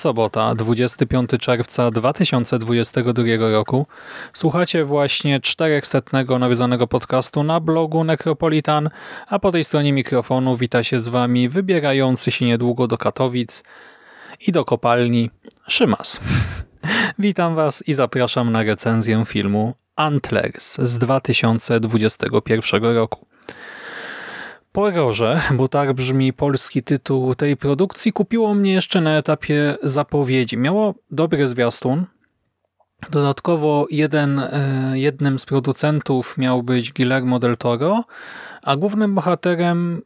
Sobota, 25 czerwca 2022 roku. Słuchacie właśnie 400 nawiązanego podcastu na blogu Necropolitan, a po tej stronie mikrofonu wita się z wami wybierający się niedługo do Katowic i do kopalni Szymas. Witam was i zapraszam na recenzję filmu Antlers z 2021 roku. Poroże, bo tak brzmi polski tytuł tej produkcji, kupiło mnie jeszcze na etapie zapowiedzi. Miało dobry zwiastun. Dodatkowo jeden, e, jednym z producentów miał być Guillermo del Toro, a głównym bohaterem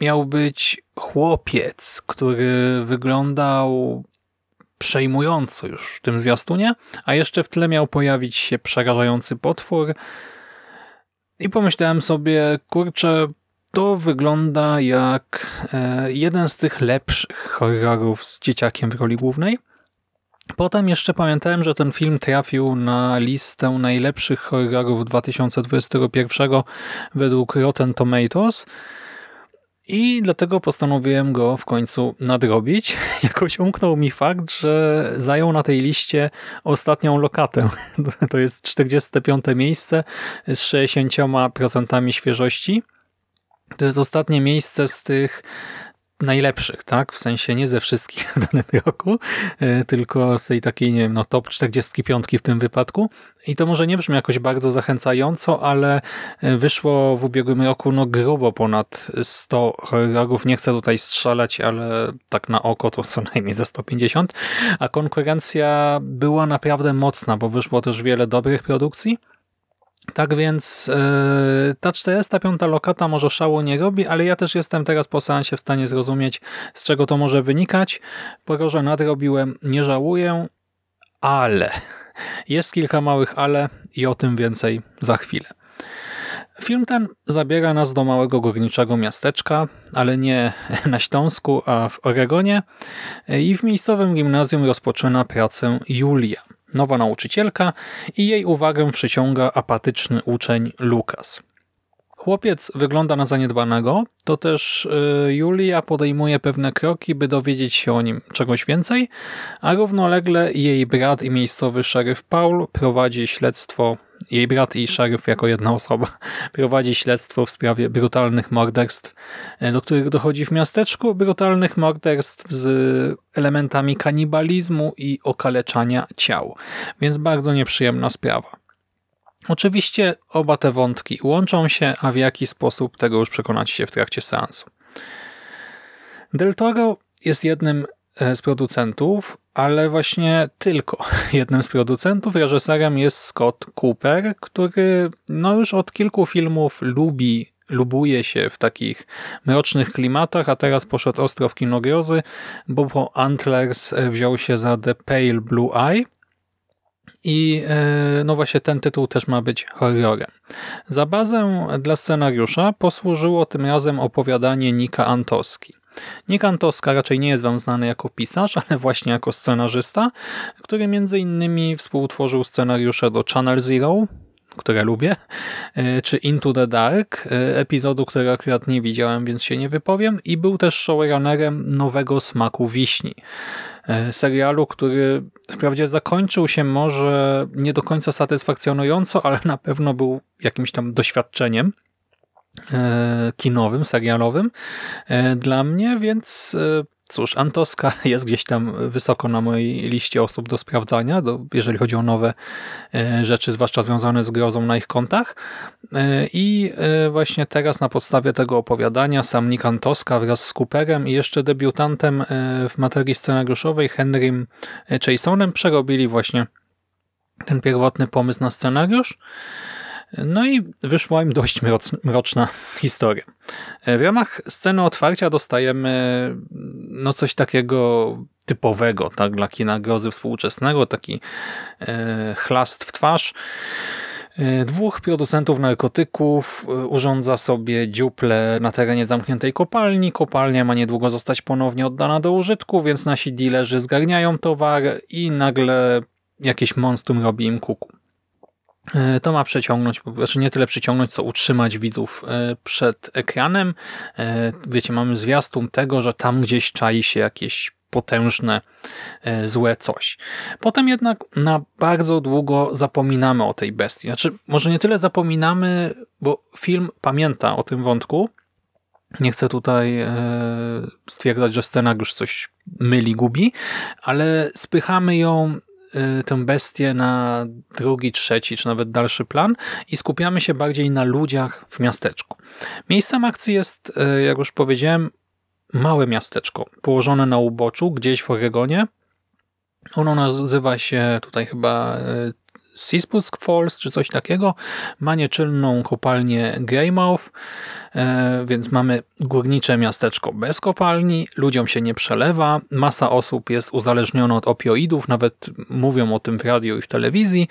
miał być chłopiec, który wyglądał przejmująco już w tym zwiastunie, a jeszcze w tle miał pojawić się przerażający potwór. I pomyślałem sobie, kurczę, to wygląda jak e, jeden z tych lepszych horrorów z dzieciakiem w roli głównej. Potem jeszcze pamiętałem, że ten film trafił na listę najlepszych horrorów 2021 według Rotten Tomatoes i dlatego postanowiłem go w końcu nadrobić. Jakoś umknął mi fakt, że zajął na tej liście ostatnią lokatę. To jest 45. miejsce z 60% świeżości. To jest ostatnie miejsce z tych najlepszych, tak? W sensie nie ze wszystkich w danym roku, e, tylko z tej takiej, nie wiem, no top 45 w tym wypadku. I to może nie brzmi jakoś bardzo zachęcająco, ale e, wyszło w ubiegłym roku no grubo ponad 100 horrorów. Nie chcę tutaj strzelać, ale tak na oko to co najmniej ze 150. A konkurencja była naprawdę mocna, bo wyszło też wiele dobrych produkcji. Tak więc yy, ta 405 lokata może szału nie robi, ale ja też jestem teraz po seansie w stanie zrozumieć, z czego to może wynikać. Poroże nadrobiłem, nie żałuję, ale jest kilka małych ale i o tym więcej za chwilę. Film ten zabiera nas do małego górniczego miasteczka, ale nie na Śląsku, a w Oregonie i w miejscowym gimnazjum rozpoczyna pracę Julia nowa nauczycielka i jej uwagę przyciąga apatyczny uczeń Lukas. Chłopiec wygląda na zaniedbanego, to też y, Julia podejmuje pewne kroki, by dowiedzieć się o nim czegoś więcej, a równolegle jej brat i miejscowy szeryf Paul prowadzi śledztwo, jej brat i szeryf jako jedna osoba prowadzi śledztwo w sprawie brutalnych morderstw, y, do których dochodzi w miasteczku, brutalnych morderstw z elementami kanibalizmu i okaleczania ciał, więc bardzo nieprzyjemna sprawa. Oczywiście oba te wątki łączą się, a w jaki sposób tego już przekonać się w trakcie seansu. Del Toro jest jednym e, z producentów, ale właśnie tylko jednym z producentów. Reżyserem jest Scott Cooper, który no już od kilku filmów lubi, lubuje się w takich mrocznych klimatach, a teraz poszedł ostro w kino grozy, bo po Antlers wziął się za The Pale Blue Eye, i e, no właśnie ten tytuł też ma być horrorem. Za bazę dla scenariusza posłużyło tym razem opowiadanie Nika Antoski. Nick Antoska raczej nie jest wam znany jako pisarz, ale właśnie jako scenarzysta, który między innymi współtworzył scenariusze do Channel Zero, które lubię, e, czy Into the Dark, e, epizodu, którego akurat nie widziałem, więc się nie wypowiem i był też showrunnerem Nowego Smaku Wiśni, e, serialu, który wprawdzie zakończył się może nie do końca satysfakcjonująco, ale na pewno był jakimś tam doświadczeniem kinowym, serialowym dla mnie, więc cóż, Antoska jest gdzieś tam wysoko na mojej liście osób do sprawdzania, do, jeżeli chodzi o nowe e, rzeczy, zwłaszcza związane z grozą na ich kontach. E, I e, właśnie teraz na podstawie tego opowiadania sam Nick Antoska wraz z Cooperem i jeszcze debiutantem w materii scenariuszowej Henrym Chasonem przerobili właśnie ten pierwotny pomysł na scenariusz. No i wyszła im dość mroczna historia. W ramach sceny otwarcia dostajemy no coś takiego typowego tak, dla kina grozy współczesnego, taki e, chlast w twarz. E, dwóch producentów narkotyków e, urządza sobie dziuple na terenie zamkniętej kopalni. Kopalnia ma niedługo zostać ponownie oddana do użytku, więc nasi dealerzy zgarniają towar i nagle jakieś monstrum robi im kuku. E, to ma przeciągnąć, znaczy nie tyle przyciągnąć, co utrzymać widzów e, przed ekranem. E, wiecie, mamy zwiastun tego, że tam gdzieś czai się jakieś potężne, złe coś. Potem jednak na bardzo długo zapominamy o tej bestii. Znaczy, może nie tyle zapominamy, bo film pamięta o tym wątku. Nie chcę tutaj stwierdzać, że scenariusz coś myli, gubi, ale spychamy ją tę bestię na drugi, trzeci, czy nawet dalszy plan i skupiamy się bardziej na ludziach w miasteczku. Miejscem akcji jest, y, jak już powiedziałem, małe miasteczko, położone na uboczu, gdzieś w Oregonie. Ono nazywa się tutaj chyba Sispusk Falls czy coś takiego. Ma nieczynną kopalnię Greymouth, e, więc mamy górnicze miasteczko bez kopalni, ludziom się nie przelewa, masa osób jest uzależniona od opioidów, nawet mówią o tym w radio i w telewizji.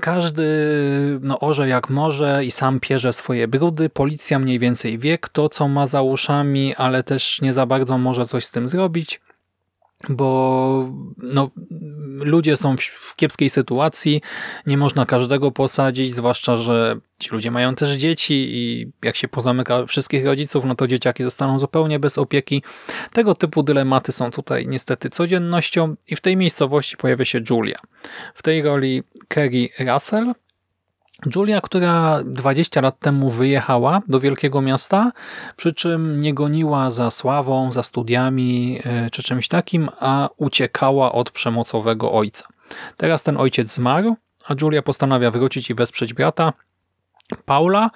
Każdy no, orze jak może i sam pierze swoje brudy. Policja mniej więcej wie, kto co ma za uszami, ale też nie za bardzo może coś z tym zrobić bo no, ludzie są w, kiepskiej sytuacji, nie można każdego posadzić, zwłaszcza, że ci ludzie mają też dzieci i jak się pozamyka wszystkich rodziców, no to dzieciaki zostaną zupełnie bez opieki. Tego typu dylematy są tutaj niestety codziennością i w tej miejscowości pojawia się Julia. W tej roli Kerry Russell, Julia, która 20 lat temu wyjechała do wielkiego miasta, przy czym nie goniła za sławą, za studiami e, czy czymś takim, a uciekała od przemocowego ojca. Teraz ten ojciec zmarł, a Julia postanawia wrócić i wesprzeć brata. Paula,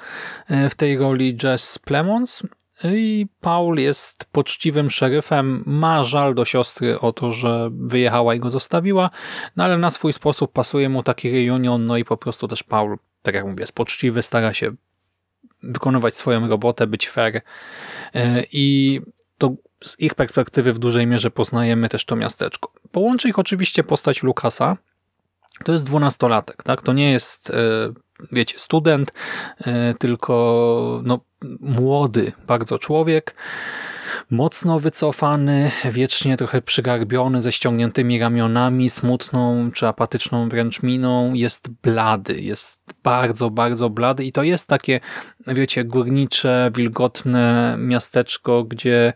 e, w tej roli Jess Plemons, i Paul jest poczciwym szeryfem, ma żal do siostry o to, że wyjechała i go zostawiła, no ale na swój sposób pasuje mu taki reunion, no i po prostu też Paul tak jak mówię, jest poczciwy, stara się wykonywać swoją robotę, być fair e, i to z ich perspektywy w dużej mierze poznajemy też to miasteczko. Połączy ich oczywiście postać Lukasa, to jest dwunastolatek, tak? To nie jest, e, wiecie, student, e, tylko no, młody bardzo człowiek, mocno wycofany, wiecznie trochę przygarbiony, ze ściągniętymi ramionami, smutną czy apatyczną wręcz miną, jest blady, jest bardzo, bardzo blady i to jest takie, wiecie, górnicze, wilgotne miasteczko, gdzie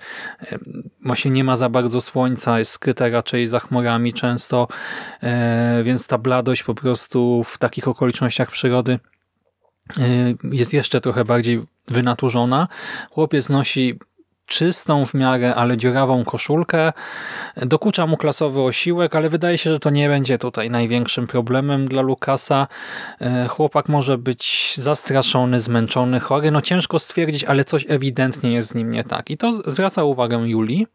właśnie nie ma za bardzo słońca, jest skryte raczej za chmurami często, e, więc ta bladość po prostu w takich okolicznościach przyrody e, jest jeszcze trochę bardziej wynaturzona. Chłopiec nosi czystą w miarę, ale dziurawą koszulkę. Dokucza mu klasowy osiłek, ale wydaje się, że to nie będzie tutaj największym problemem dla Lukasa. E, chłopak może być zastraszony, zmęczony, chory. No ciężko stwierdzić, ale coś ewidentnie jest z nim nie tak. I to zwraca uwagę Julii,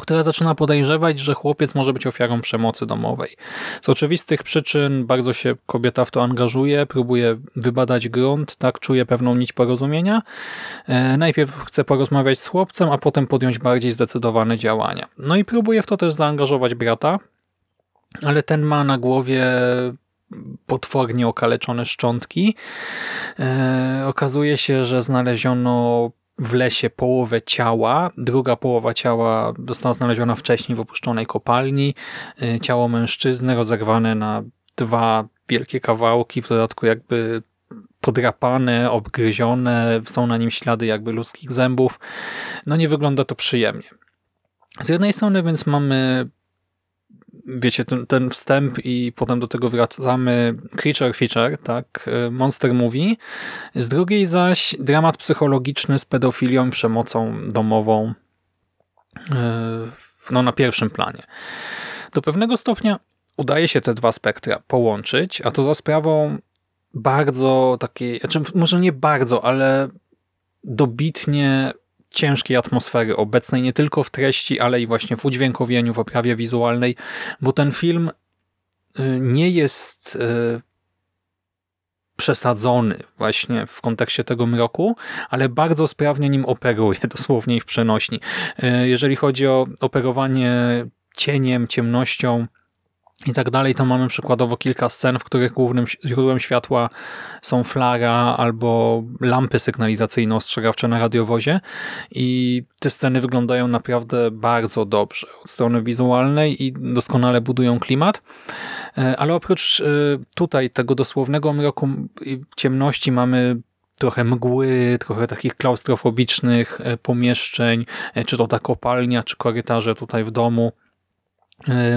która zaczyna podejrzewać, że chłopiec może być ofiarą przemocy domowej. Z oczywistych przyczyn bardzo się kobieta w to angażuje, próbuje wybadać grunt, tak czuje pewną nić porozumienia. E, najpierw chce porozmawiać z chłopcem, a potem podjąć bardziej zdecydowane działania. No i próbuje w to też zaangażować brata, ale ten ma na głowie potwornie okaleczone szczątki. E, okazuje się, że znaleziono w lesie połowę ciała, druga połowa ciała została znaleziona wcześniej w opuszczonej kopalni. Y, ciało mężczyzny rozerwane na dwa wielkie kawałki, w dodatku jakby podrapane, obgryzione, są na nim ślady jakby ludzkich zębów. No nie wygląda to przyjemnie. Z jednej strony więc mamy wiecie, ten, ten wstęp i potem do tego wracamy creature feature, tak, e, monster movie. Z drugiej zaś dramat psychologiczny z pedofilią, przemocą domową. no, na pierwszym planie. Do pewnego stopnia udaje się te dwa spektra połączyć, a to za sprawą bardzo takiej, znaczy może nie bardzo, ale dobitnie ciężkiej atmosfery obecnej nie tylko w treści, ale i właśnie w udźwiękowieniu, w oprawie wizualnej, bo ten film y, nie jest y, przesadzony właśnie w kontekście tego mroku, ale bardzo sprawnie nim operuje, dosłownie i w przenośni. Y, jeżeli chodzi o operowanie cieniem, ciemnością, i tak dalej, to mamy przykładowo kilka scen, w których głównym źródłem światła są flara albo lampy sygnalizacyjne ostrzegawcze na radiowozie. I te sceny wyglądają naprawdę bardzo dobrze od strony wizualnej i doskonale budują klimat, e, ale oprócz e, tutaj tego dosłownego mroku i ciemności mamy trochę mgły, trochę takich klaustrofobicznych e, pomieszczeń, czy to ta kopalnia, czy korytarze tutaj w domu,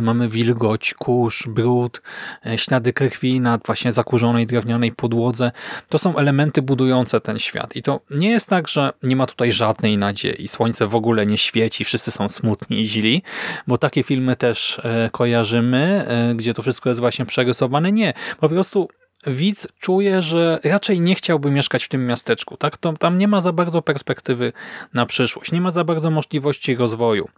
mamy wilgoć, kurz, brud, e, ślady krwi na właśnie zakurzonej drewnianej podłodze. To są elementy budujące ten świat. I to nie jest tak, że nie ma tutaj żadnej nadziei. Słońce w ogóle nie świeci, wszyscy są smutni i źli, bo takie filmy też e, kojarzymy, gdzie to wszystko jest właśnie przerysowane. Nie, po prostu widz czuje, że raczej nie chciałby mieszkać w tym miasteczku. Tak? To, tam nie ma za bardzo perspektywy na przyszłość, nie ma za bardzo możliwości rozwoju.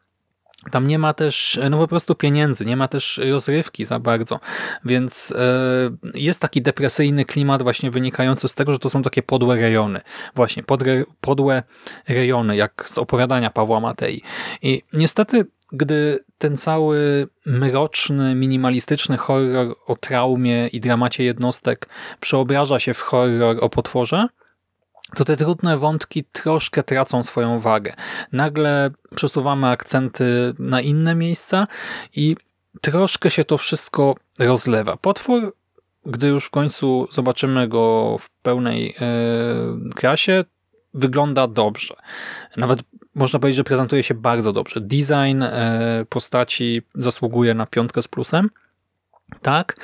Tam nie ma też, no po prostu pieniędzy, nie ma też rozrywki za bardzo, więc e, jest taki depresyjny klimat właśnie wynikający z tego, że to są takie podłe rejony. Właśnie, podre, podłe rejony, jak z opowiadania Pawła Matei. I niestety, gdy ten cały mroczny, minimalistyczny horror o traumie i dramacie jednostek przeobraża się w horror o potworze, to te trudne wątki troszkę tracą swoją wagę. Nagle przesuwamy akcenty na inne miejsca i troszkę się to wszystko rozlewa. Potwór, gdy już w końcu zobaczymy go w pełnej yy, krasie, wygląda dobrze. Nawet można powiedzieć, że prezentuje się bardzo dobrze. Design yy, postaci zasługuje na piątkę z plusem. Tak,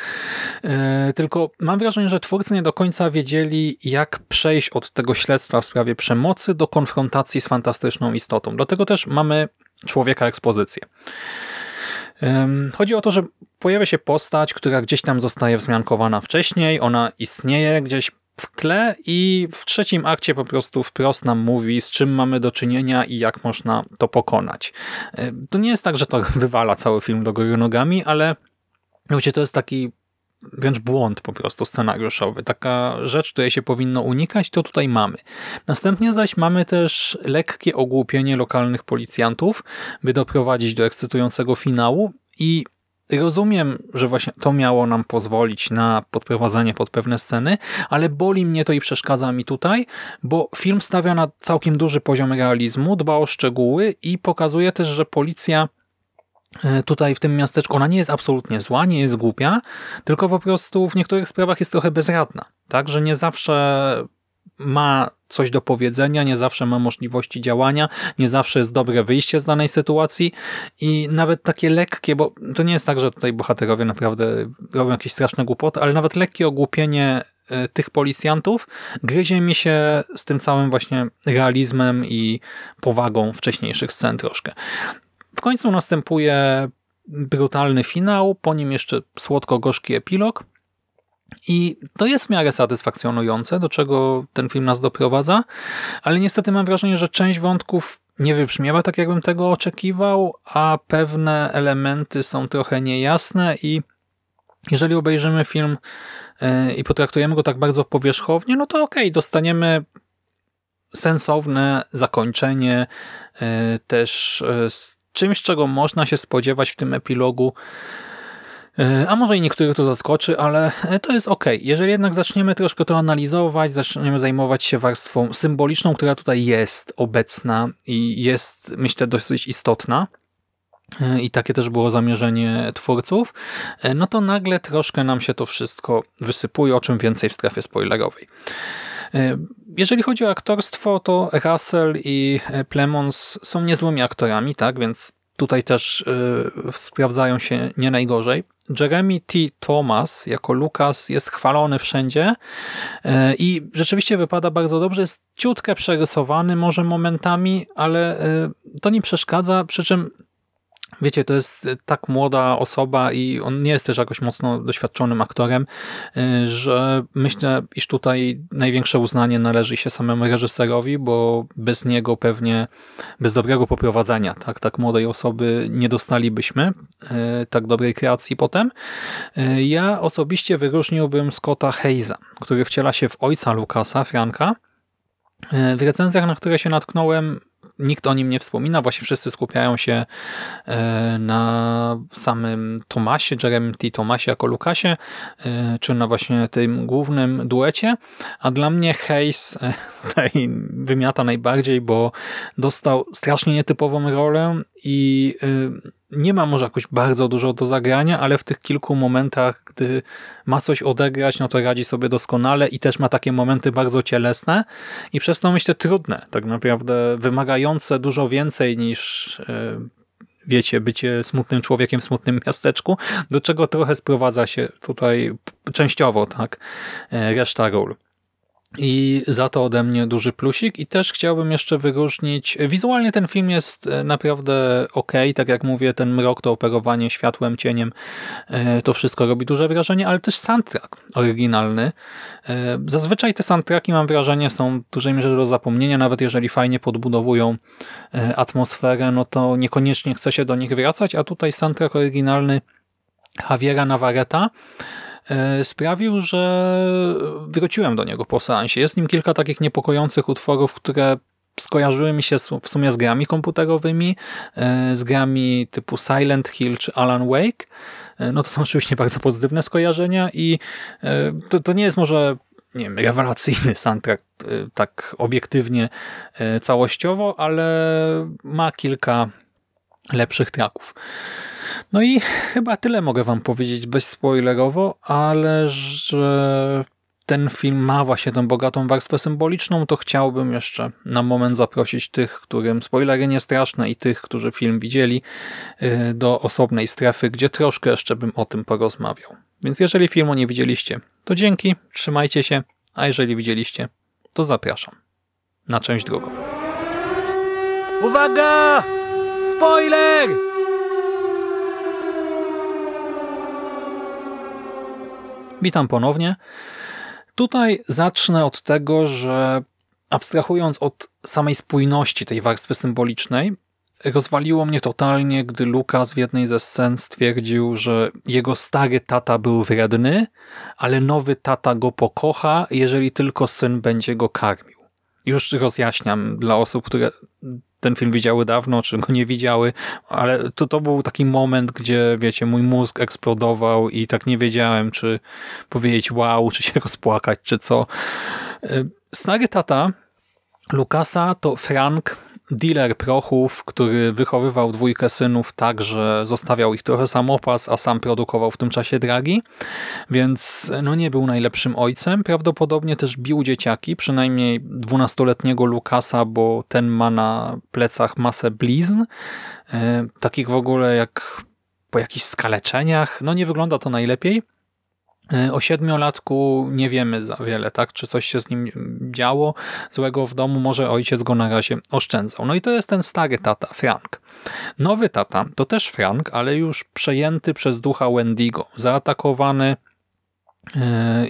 e, tylko mam wrażenie, że twórcy nie do końca wiedzieli, jak przejść od tego śledztwa w sprawie przemocy do konfrontacji z fantastyczną istotą. Dlatego też mamy człowieka ekspozycję. Chodzi o to, że pojawia się postać, która gdzieś tam zostaje wzmiankowana wcześniej, ona istnieje gdzieś w tle i w trzecim akcie po prostu wprost nam mówi, z czym mamy do czynienia i jak można to pokonać. To nie jest tak, że to wywala cały film do góry nogami, ale Wiecie, to jest taki wręcz błąd po prostu scenariuszowy. Taka rzecz, której się powinno unikać, to tutaj mamy. Następnie zaś mamy też lekkie ogłupienie lokalnych policjantów, by doprowadzić do ekscytującego finału i rozumiem, że właśnie to miało nam pozwolić na podprowadzenie pod pewne sceny, ale boli mnie to i przeszkadza mi tutaj, bo film stawia na całkiem duży poziom realizmu, dba o szczegóły i pokazuje też, że policja tutaj w tym miasteczku, ona nie jest absolutnie zła, nie jest głupia, tylko po prostu w niektórych sprawach jest trochę bezradna. Tak, że nie zawsze ma coś do powiedzenia, nie zawsze ma możliwości działania, nie zawsze jest dobre wyjście z danej sytuacji i nawet takie lekkie, bo to nie jest tak, że tutaj bohaterowie naprawdę robią jakieś straszne głupoty, ale nawet lekkie ogłupienie e, tych policjantów gryzie mi się z tym całym właśnie realizmem i powagą wcześniejszych scen troszkę. W końcu następuje brutalny finał, po nim jeszcze słodko-gorzki epilog. I to jest w miarę satysfakcjonujące, do czego ten film nas doprowadza, ale niestety mam wrażenie, że część wątków nie wybrzmiewa tak, jakbym tego oczekiwał, a pewne elementy są trochę niejasne i jeżeli obejrzymy film e, i potraktujemy go tak bardzo powierzchownie, no to okej, okay, dostaniemy sensowne zakończenie, e, też e, czymś, czego można się spodziewać w tym epilogu. E, a może i niektórych to zaskoczy, ale e, to jest ok. Jeżeli jednak zaczniemy troszkę to analizować, zaczniemy zajmować się warstwą symboliczną, która tutaj jest obecna i jest, myślę, dosyć istotna, e, i takie też było zamierzenie twórców, no to nagle troszkę nam się to wszystko wysypuje, o czym więcej w strefie spoilerowej. E, jeżeli chodzi o aktorstwo, to Russell i e, Plemons są niezłymi aktorami, tak, więc tutaj też y, sprawdzają się nie najgorzej. Jeremy T. Thomas jako Lucas jest chwalony wszędzie e, i rzeczywiście wypada bardzo dobrze. Jest ciutkę przerysowany może momentami, ale e, to nie przeszkadza, przy czym Wiecie, to jest tak młoda osoba i on nie jest też jakoś mocno doświadczonym aktorem, y, że myślę, iż tutaj największe uznanie należy się samemu reżyserowi, bo bez niego pewnie, bez dobrego poprowadzenia tak, tak młodej osoby nie dostalibyśmy y, tak dobrej kreacji potem. Ja osobiście wyróżniłbym Scotta Hayesa, który wciela się w ojca Lukasa, Franka, w recenzjach, na które się natknąłem, nikt o nim nie wspomina, właśnie wszyscy skupiają się e, na samym Tomasie, Jeremy T. Tomasie jako Lukasie, e, czy na właśnie tym głównym duecie, a dla mnie Hayes e, tutaj wymiata najbardziej, bo dostał strasznie nietypową rolę i nie ma może jakoś bardzo dużo do zagrania, ale w tych kilku momentach, gdy ma coś odegrać, no to radzi sobie doskonale i też ma takie momenty bardzo cielesne i przez to myślę trudne, tak naprawdę wymagające dużo więcej niż e, wiecie, bycie smutnym człowiekiem w smutnym miasteczku, do czego trochę sprowadza się tutaj częściowo, tak, e, reszta ról. I za to ode mnie duży plusik. I też chciałbym jeszcze wyróżnić, wizualnie ten film jest e, naprawdę ok, tak jak mówię, ten mrok, to operowanie światłem, cieniem, e, to wszystko robi duże wrażenie, ale też soundtrack oryginalny. E, zazwyczaj te soundtracki mam wrażenie są w dużej mierze do zapomnienia, nawet jeżeli fajnie podbudowują atmosferę, no to niekoniecznie chce się do nich wracać, a tutaj soundtrack oryginalny Javiera Navarreta sprawił, że wróciłem do niego po seansie. Jest nim kilka takich niepokojących utworów, które skojarzyły mi się w sumie z grami komputerowymi, e, z grami typu Silent Hill czy Alan Wake. E, no to są oczywiście bardzo pozytywne skojarzenia i to, to nie jest może nie wiem, rewelacyjny soundtrack tak obiektywnie całościowo, ale ma kilka lepszych tracków. No i chyba tyle mogę wam powiedzieć bezspoilerowo, ale że ten film ma właśnie tę bogatą warstwę symboliczną, to chciałbym jeszcze na moment zaprosić tych, którym spoilery nie straszne i tych, którzy film widzieli, y, do osobnej strefy, gdzie troszkę jeszcze bym o tym porozmawiał. Więc jeżeli filmu nie widzieliście, to dzięki, trzymajcie się, a jeżeli widzieliście, to zapraszam na część drugą. Uwaga! Spoiler! Witam ponownie. Tutaj zacznę od tego, że abstrahując od samej spójności tej warstwy symbolicznej, rozwaliło mnie totalnie, gdy Lukas w jednej ze scen stwierdził, że jego stary tata był wredny, ale nowy tata go pokocha, jeżeli tylko syn będzie go karmił. Już rozjaśniam dla osób, które ten film widziały dawno, czy go nie widziały, ale to, to był taki moment, gdzie, wiecie, mój mózg eksplodował i tak nie wiedziałem, czy powiedzieć wow, czy się rozpłakać, czy co. Stary tata Lukasa to Frank, dealer prochów, który wychowywał dwójkę synów tak, że zostawiał ich trochę samopas, a sam produkował w tym czasie dragi, więc no nie był najlepszym ojcem. Prawdopodobnie też bił dzieciaki, przynajmniej dwunastoletniego Lukasa, bo ten ma na plecach masę blizn, e, takich w ogóle jak po jakichś skaleczeniach. No nie wygląda to najlepiej. E, o siedmiolatku nie wiemy za wiele, tak? Czy coś się z nim działo złego w domu, może ojciec go na razie oszczędzał. No i to jest ten stary tata, Frank. Nowy tata to też Frank, ale już przejęty przez ducha Wendigo, zaatakowany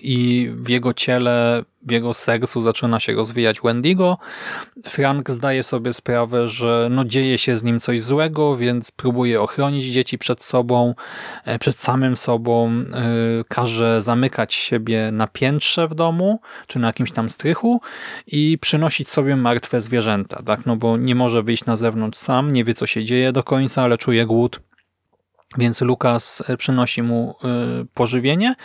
i w jego ciele, w jego sercu zaczyna się rozwijać Wendigo. Frank zdaje sobie sprawę, że no dzieje się z nim coś złego, więc próbuje ochronić dzieci przed sobą, e, przed samym sobą. E, każe zamykać siebie na piętrze w domu, czy na jakimś tam strychu i przynosić sobie martwe zwierzęta, tak? No bo nie może wyjść na zewnątrz sam, nie wie co się dzieje do końca, ale czuje głód więc Lukas e, przynosi mu e, pożywienie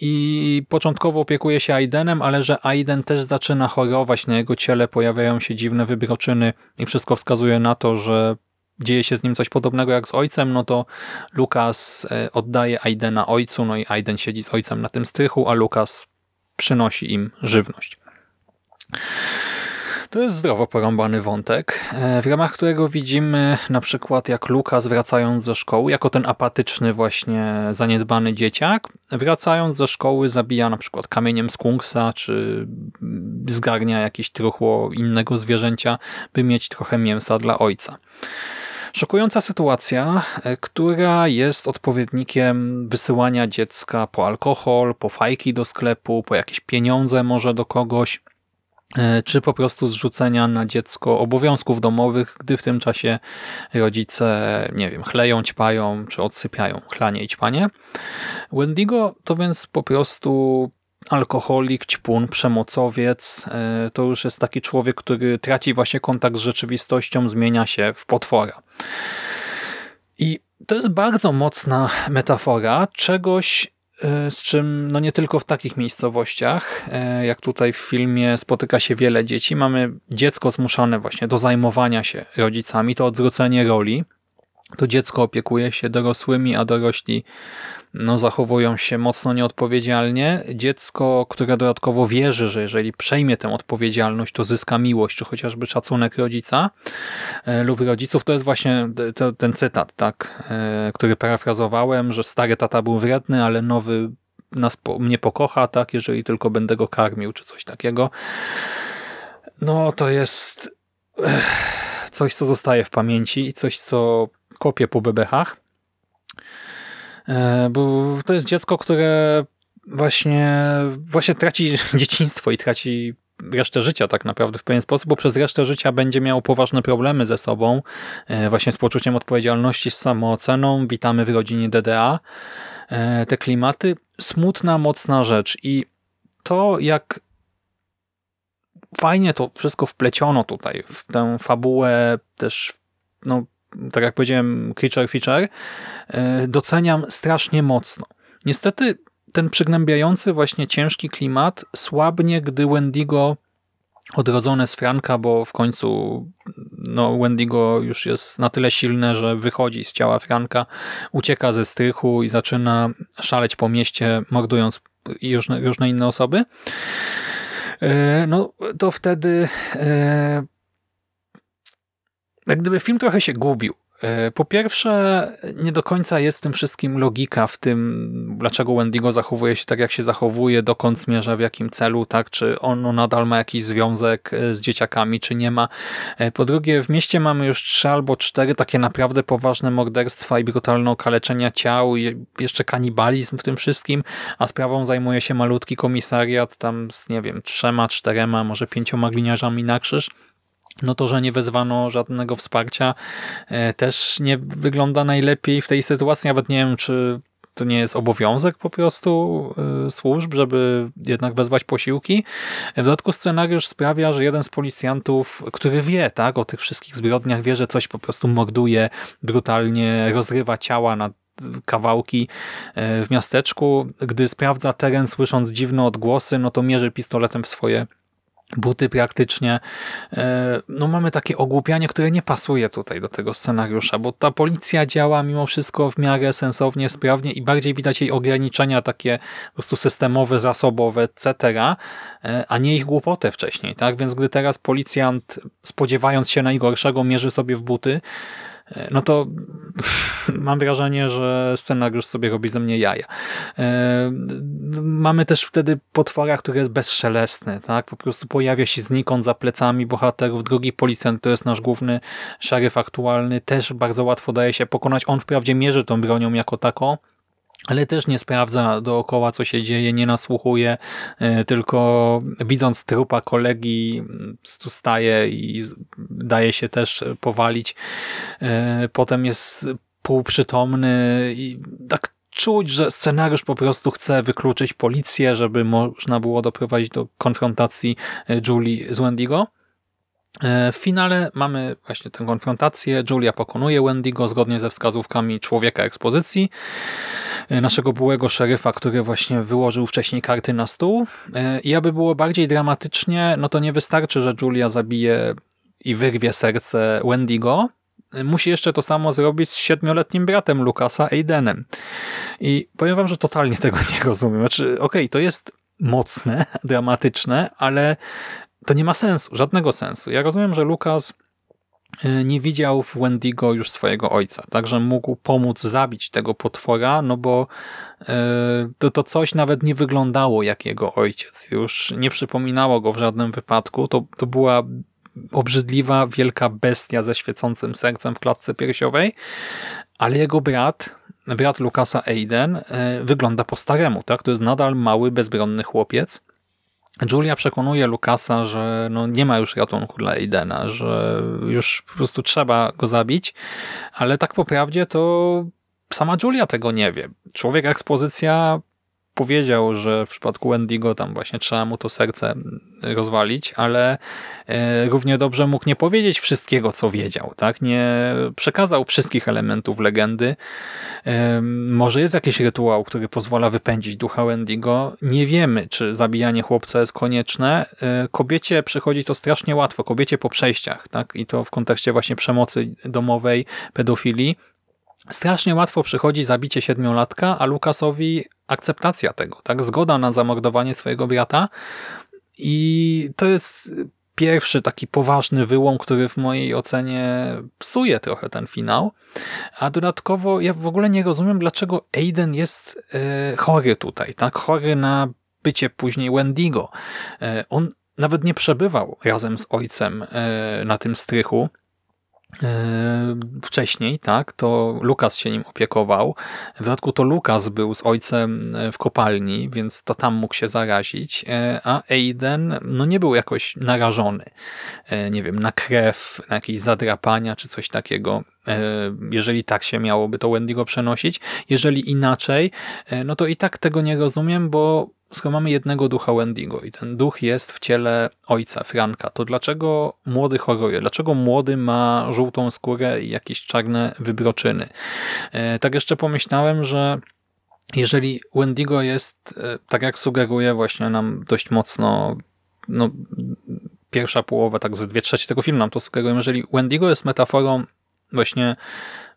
i początkowo opiekuje się Aidenem, ale że Aiden też zaczyna chorować, na jego ciele pojawiają się dziwne wybroczyny i wszystko wskazuje na to, że dzieje się z nim coś podobnego jak z ojcem, no to Lukas e, oddaje Aidena ojcu, no i Aiden siedzi z ojcem na tym strychu, a Lukas przynosi im żywność. To jest zdrowo porąbany wątek, e, w ramach którego widzimy na przykład jak Lukas wracając ze szkoły, jako ten apatyczny właśnie zaniedbany dzieciak, wracając ze szkoły zabija na przykład kamieniem skunksa, czy zgarnia jakieś truchło innego zwierzęcia, by mieć trochę mięsa dla ojca. Szokująca sytuacja, e, która jest odpowiednikiem wysyłania dziecka po alkohol, po fajki do sklepu, po jakieś pieniądze może do kogoś, czy po prostu zrzucenia na dziecko obowiązków domowych, gdy w tym czasie rodzice, nie wiem, chleją, ćpają, czy odsypiają chlanie i ćpanie. Wendigo to więc po prostu alkoholik, ćpun, przemocowiec. E, to już jest taki człowiek, który traci właśnie kontakt z rzeczywistością, zmienia się w potwora. I to jest bardzo mocna metafora czegoś, e, z czym no nie tylko w takich miejscowościach, e, jak tutaj w filmie spotyka się wiele dzieci. Mamy dziecko zmuszane właśnie do zajmowania się rodzicami, to odwrócenie roli. To dziecko opiekuje się dorosłymi, a dorośli no, zachowują się mocno nieodpowiedzialnie. Dziecko, które dodatkowo wierzy, że jeżeli przejmie tę odpowiedzialność, to zyska miłość, czy chociażby szacunek rodzica e, lub rodziców, to jest właśnie to, ten cytat, tak, e, który parafrazowałem, że stary tata był wredny, ale nowy nas, mnie pokocha, tak, jeżeli tylko będę go karmił, czy coś takiego. No, to jest coś, co zostaje w pamięci i coś, co kopie po bebechach. E, bo to jest dziecko, które właśnie, właśnie traci dzieciństwo i traci resztę życia tak naprawdę w pewien sposób, bo przez resztę życia będzie miał poważne problemy ze sobą, e, właśnie z poczuciem odpowiedzialności, z samooceną. Witamy w rodzinie DDA. E, te klimaty, smutna, mocna rzecz i to jak fajnie to wszystko wpleciono tutaj w tę fabułę też no, tak jak powiedziałem, creature feature, e, doceniam strasznie mocno. Niestety ten przygnębiający właśnie ciężki klimat słabnie, gdy Wendigo odrodzone z Franka, bo w końcu no, Wendigo już jest na tyle silne, że wychodzi z ciała Franka, ucieka ze strychu i zaczyna szaleć po mieście, mordując różne, różne inne osoby. E, no to wtedy e, jak gdyby film trochę się gubił. E, po pierwsze, nie do końca jest w tym wszystkim logika w tym, dlaczego Wendigo zachowuje się tak, jak się zachowuje, dokąd zmierza, w jakim celu, tak, czy on nadal ma jakiś związek e, z dzieciakami, czy nie ma. E, po drugie, w mieście mamy już trzy albo cztery takie naprawdę poważne morderstwa i brutalne okaleczenia ciał, i jeszcze kanibalizm w tym wszystkim, a sprawą zajmuje się malutki komisariat tam z, nie wiem, trzema, czterema, może pięcioma gliniarzami na krzyż no to, że nie wezwano żadnego wsparcia e, też nie wygląda najlepiej w tej sytuacji. Nawet nie wiem, czy to nie jest obowiązek po prostu e, służb, żeby jednak wezwać posiłki. W dodatku scenariusz sprawia, że jeden z policjantów, który wie tak, o tych wszystkich zbrodniach, wie, że coś po prostu morduje, brutalnie rozrywa ciała na kawałki e, w miasteczku. Gdy sprawdza teren, słysząc dziwne odgłosy, no to mierzy pistoletem w swoje buty praktycznie. E, no mamy takie ogłupianie, które nie pasuje tutaj do tego scenariusza, bo ta policja działa mimo wszystko w miarę sensownie, sprawnie i bardziej widać jej ograniczenia takie po prostu systemowe, zasobowe, etc., e, a nie ich głupotę wcześniej. tak? Więc gdy teraz policjant spodziewając się najgorszego mierzy sobie w buty, no to mam wrażenie, że scenariusz sobie robi ze mnie jaja. E, mamy też wtedy potwora, który jest bezszelestny, tak? Po prostu pojawia się znikąd za plecami bohaterów. Drugi policjant, to jest nasz główny szeryf aktualny, też bardzo łatwo daje się pokonać. On wprawdzie mierzy tą bronią jako taką, ale też nie sprawdza dookoła, co się dzieje, nie nasłuchuje, e, tylko widząc trupa kolegi staje i daje się też powalić. E, potem jest półprzytomny i tak czuć, że scenariusz po prostu chce wykluczyć policję, żeby można było doprowadzić do konfrontacji e, Julie z Wendigo. E, w finale mamy właśnie tę konfrontację. Julia pokonuje Wendigo zgodnie ze wskazówkami człowieka ekspozycji, naszego byłego szeryfa, który właśnie wyłożył wcześniej karty na stół. I aby było bardziej dramatycznie, no to nie wystarczy, że Julia zabije i wyrwie serce Wendigo. Musi jeszcze to samo zrobić z siedmioletnim bratem Lukasa, Aidenem. I powiem wam, że totalnie tego nie rozumiem. Znaczy, okej, okay, to jest mocne, dramatyczne, ale to nie ma sensu, żadnego sensu. Ja rozumiem, że Lukas e, nie widział w Wendigo już swojego ojca, także mógł pomóc zabić tego potwora, no bo e, to, to coś nawet nie wyglądało jak jego ojciec, już nie przypominało go w żadnym wypadku, to, to była obrzydliwa, wielka bestia ze świecącym sercem w klatce piersiowej, ale jego brat, brat Lukasa Aiden, e, wygląda po staremu, tak? To jest nadal mały, bezbronny chłopiec, Julia przekonuje Lukasa, że no nie ma już ratunku dla Aidena, że już po prostu trzeba go zabić, ale tak po prawdzie to sama Julia tego nie wie. Człowiek ekspozycja powiedział, że w przypadku Wendigo tam właśnie trzeba mu to serce rozwalić, ale e, równie dobrze mógł nie powiedzieć wszystkiego, co wiedział. tak? Nie przekazał wszystkich elementów legendy. Może jest jakiś rytuał, który pozwala wypędzić ducha Wendigo. Nie wiemy, czy zabijanie chłopca jest konieczne. E, kobiecie przychodzi to strasznie łatwo, kobiecie po przejściach, tak? i to w kontekście właśnie przemocy domowej, pedofilii. Strasznie łatwo przychodzi zabicie siedmiolatka, a Lukasowi akceptacja tego, tak? Zgoda na zamordowanie swojego brata i to jest pierwszy taki poważny wyłom, który w mojej ocenie psuje trochę ten finał. A dodatkowo ja w ogóle nie rozumiem, dlaczego Aiden jest e, chory tutaj, tak? Chory na bycie później Wendigo. E, on nawet nie przebywał razem z ojcem e, na tym strychu, wcześniej, tak, to Lukas się nim opiekował. W dodatku to Lukas był z ojcem e, w kopalni, więc to tam mógł się zarazić, e, a Aiden no nie był jakoś narażony, nie wiem, na krew, na jakieś zadrapania czy coś takiego. Jeżeli tak się miałoby to Wendigo przenosić. Jeżeli inaczej, no to i tak tego nie rozumiem, bo skoro mamy jednego ducha Wendigo i ten duch jest w ciele ojca, Franka, to dlaczego młody choruje? Dlaczego młody ma żółtą skórę i jakieś czarne wybroczyny? E, tak jeszcze pomyślałem, że jeżeli Wendigo jest, e, tak jak sugeruje właśnie nam dość mocno no, pierwsza połowa, tak ze dwie trzecie tego filmu nam to sugerują, jeżeli Wendigo jest metaforą właśnie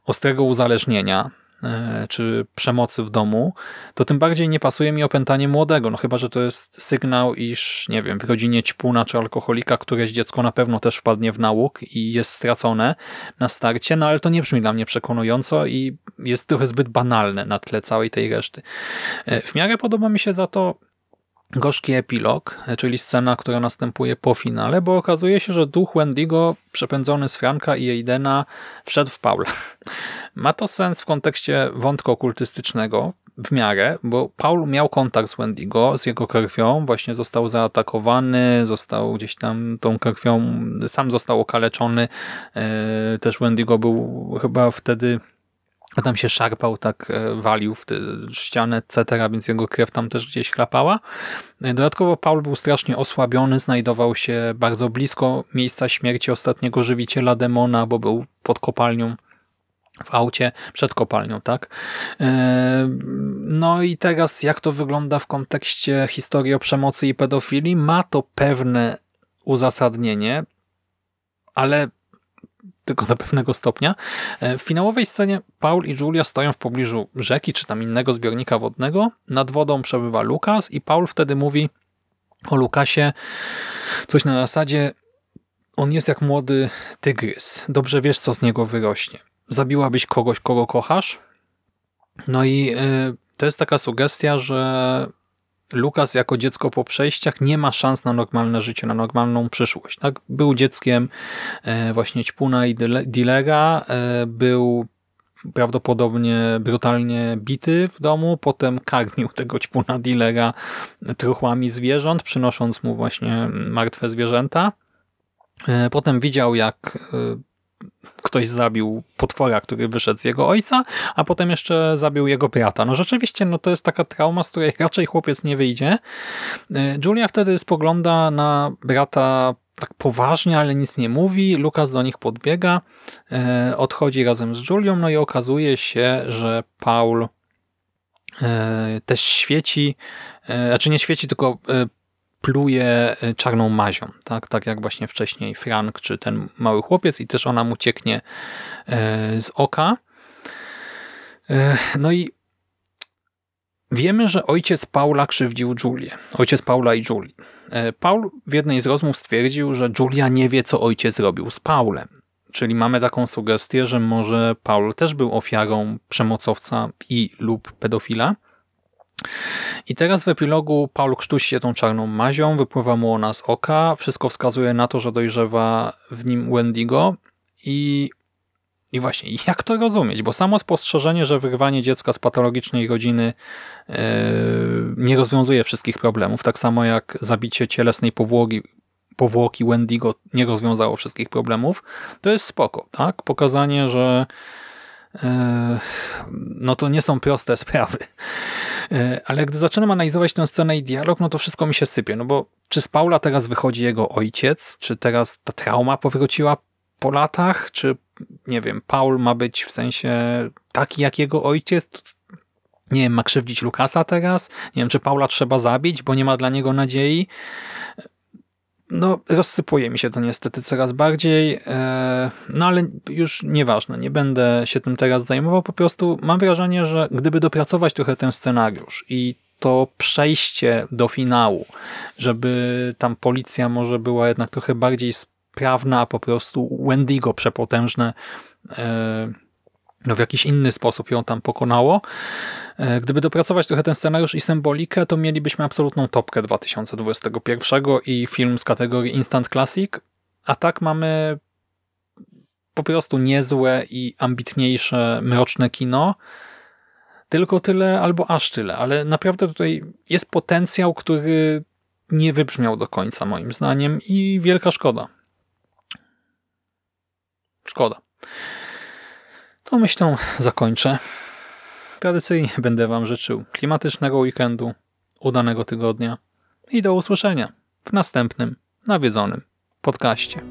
ostrego uzależnienia, E, czy przemocy w domu, to tym bardziej nie pasuje mi opętanie młodego, no chyba, że to jest sygnał, iż nie wiem, w rodzinie ćpuna czy alkoholika któreś dziecko na pewno też wpadnie w nałóg i jest stracone na starcie, no ale to nie brzmi dla mnie przekonująco i jest trochę zbyt banalne na tle całej tej reszty. E, w miarę podoba mi się za to gorzki epilog, czyli scena, która następuje po finale, bo okazuje się, że duch Wendigo przepędzony z Franka i Aidena wszedł w Paula. Ma to sens w kontekście wątku okultystycznego, w miarę, bo Paul miał kontakt z Wendigo, z jego krwią, właśnie został zaatakowany, został gdzieś tam tą krwią, sam został okaleczony, e, też Wendigo był chyba wtedy a tam się szarpał, tak e, walił w ścianę, etc., więc jego krew tam też gdzieś chlapała. E, dodatkowo Paul był strasznie osłabiony, znajdował się bardzo blisko miejsca śmierci ostatniego żywiciela demona, bo był pod kopalnią w aucie, przed kopalnią, tak? E, no i teraz jak to wygląda w kontekście historii o przemocy i pedofilii? Ma to pewne uzasadnienie, ale tylko do pewnego stopnia. E, w finałowej scenie Paul i Julia stoją w pobliżu rzeki, czy tam innego zbiornika wodnego. Nad wodą przebywa Lukas i Paul wtedy mówi o Lukasie coś na zasadzie on jest jak młody tygrys. Dobrze wiesz, co z niego wyrośnie. Zabiłabyś kogoś, kogo kochasz? No i y, to jest taka sugestia, że Lukas jako dziecko po przejściach nie ma szans na normalne życie, na normalną przyszłość. Tak? Był dzieckiem e, właśnie Ćpuna i Dilera, e, był prawdopodobnie brutalnie bity w domu, potem karmił tego Ćpuna Dilera truchłami zwierząt, przynosząc mu właśnie martwe zwierzęta. E, potem widział, jak ktoś zabił potwora, który wyszedł z jego ojca, a potem jeszcze zabił jego brata. No rzeczywiście, no to jest taka trauma, z której raczej chłopiec nie wyjdzie. E, Julia wtedy spogląda na brata tak poważnie, ale nic nie mówi. Lukas do nich podbiega, e, odchodzi razem z Julią, no i okazuje się, że Paul e, też świeci, znaczy nie świeci, tylko pluje y, czarną mazią, tak, tak jak właśnie wcześniej Frank czy ten mały chłopiec i też ona mu cieknie y, z oka. Y, no i Wiemy, że ojciec Paula krzywdził Julię. Ojciec Paula i Julii. E, Paul w jednej z rozmów stwierdził, że Julia nie wie, co ojciec robił z Paulem. Czyli mamy taką sugestię, że może Paul też był ofiarą przemocowca i lub pedofila. I teraz w epilogu Paul krztusi się tą czarną mazią, wypływa mu ona z oka, wszystko wskazuje na to, że dojrzewa w nim Wendigo i i właśnie, jak to rozumieć? Bo samo spostrzeżenie, że wyrwanie dziecka z patologicznej rodziny yy, nie rozwiązuje wszystkich problemów, tak samo jak zabicie cielesnej powłoki, powłoki Wendigo nie rozwiązało wszystkich problemów, to jest spoko, tak? Pokazanie, że yy, no to nie są proste sprawy. Yy, ale gdy zaczynam analizować tę scenę i dialog, no to wszystko mi się sypie, no bo czy z Paula teraz wychodzi jego ojciec? Czy teraz ta trauma powróciła po latach? Czy nie wiem, Paul ma być w sensie taki jak jego ojciec, nie wiem, ma krzywdzić Lukasa teraz, nie wiem, czy Paula trzeba zabić, bo nie ma dla niego nadziei. No, rozsypuje mi się to niestety coraz bardziej, e, no ale już nieważne, nie będę się tym teraz zajmował, po prostu mam wrażenie, że gdyby dopracować trochę ten scenariusz i to przejście do finału, żeby tam policja może była jednak trochę bardziej prawna, a po prostu Wendigo przepotężne e, w jakiś inny sposób ją tam pokonało. E, gdyby dopracować trochę ten scenariusz i symbolikę, to mielibyśmy absolutną topkę 2021 i film z kategorii Instant Classic, a tak mamy po prostu niezłe i ambitniejsze, mroczne kino, tylko tyle albo aż tyle, ale naprawdę tutaj jest potencjał, który nie wybrzmiał do końca moim zdaniem i wielka szkoda. Szkoda. To myślą zakończę. Tradycyjnie będę Wam życzył klimatycznego weekendu, udanego tygodnia i do usłyszenia w następnym nawiedzonym podcaście.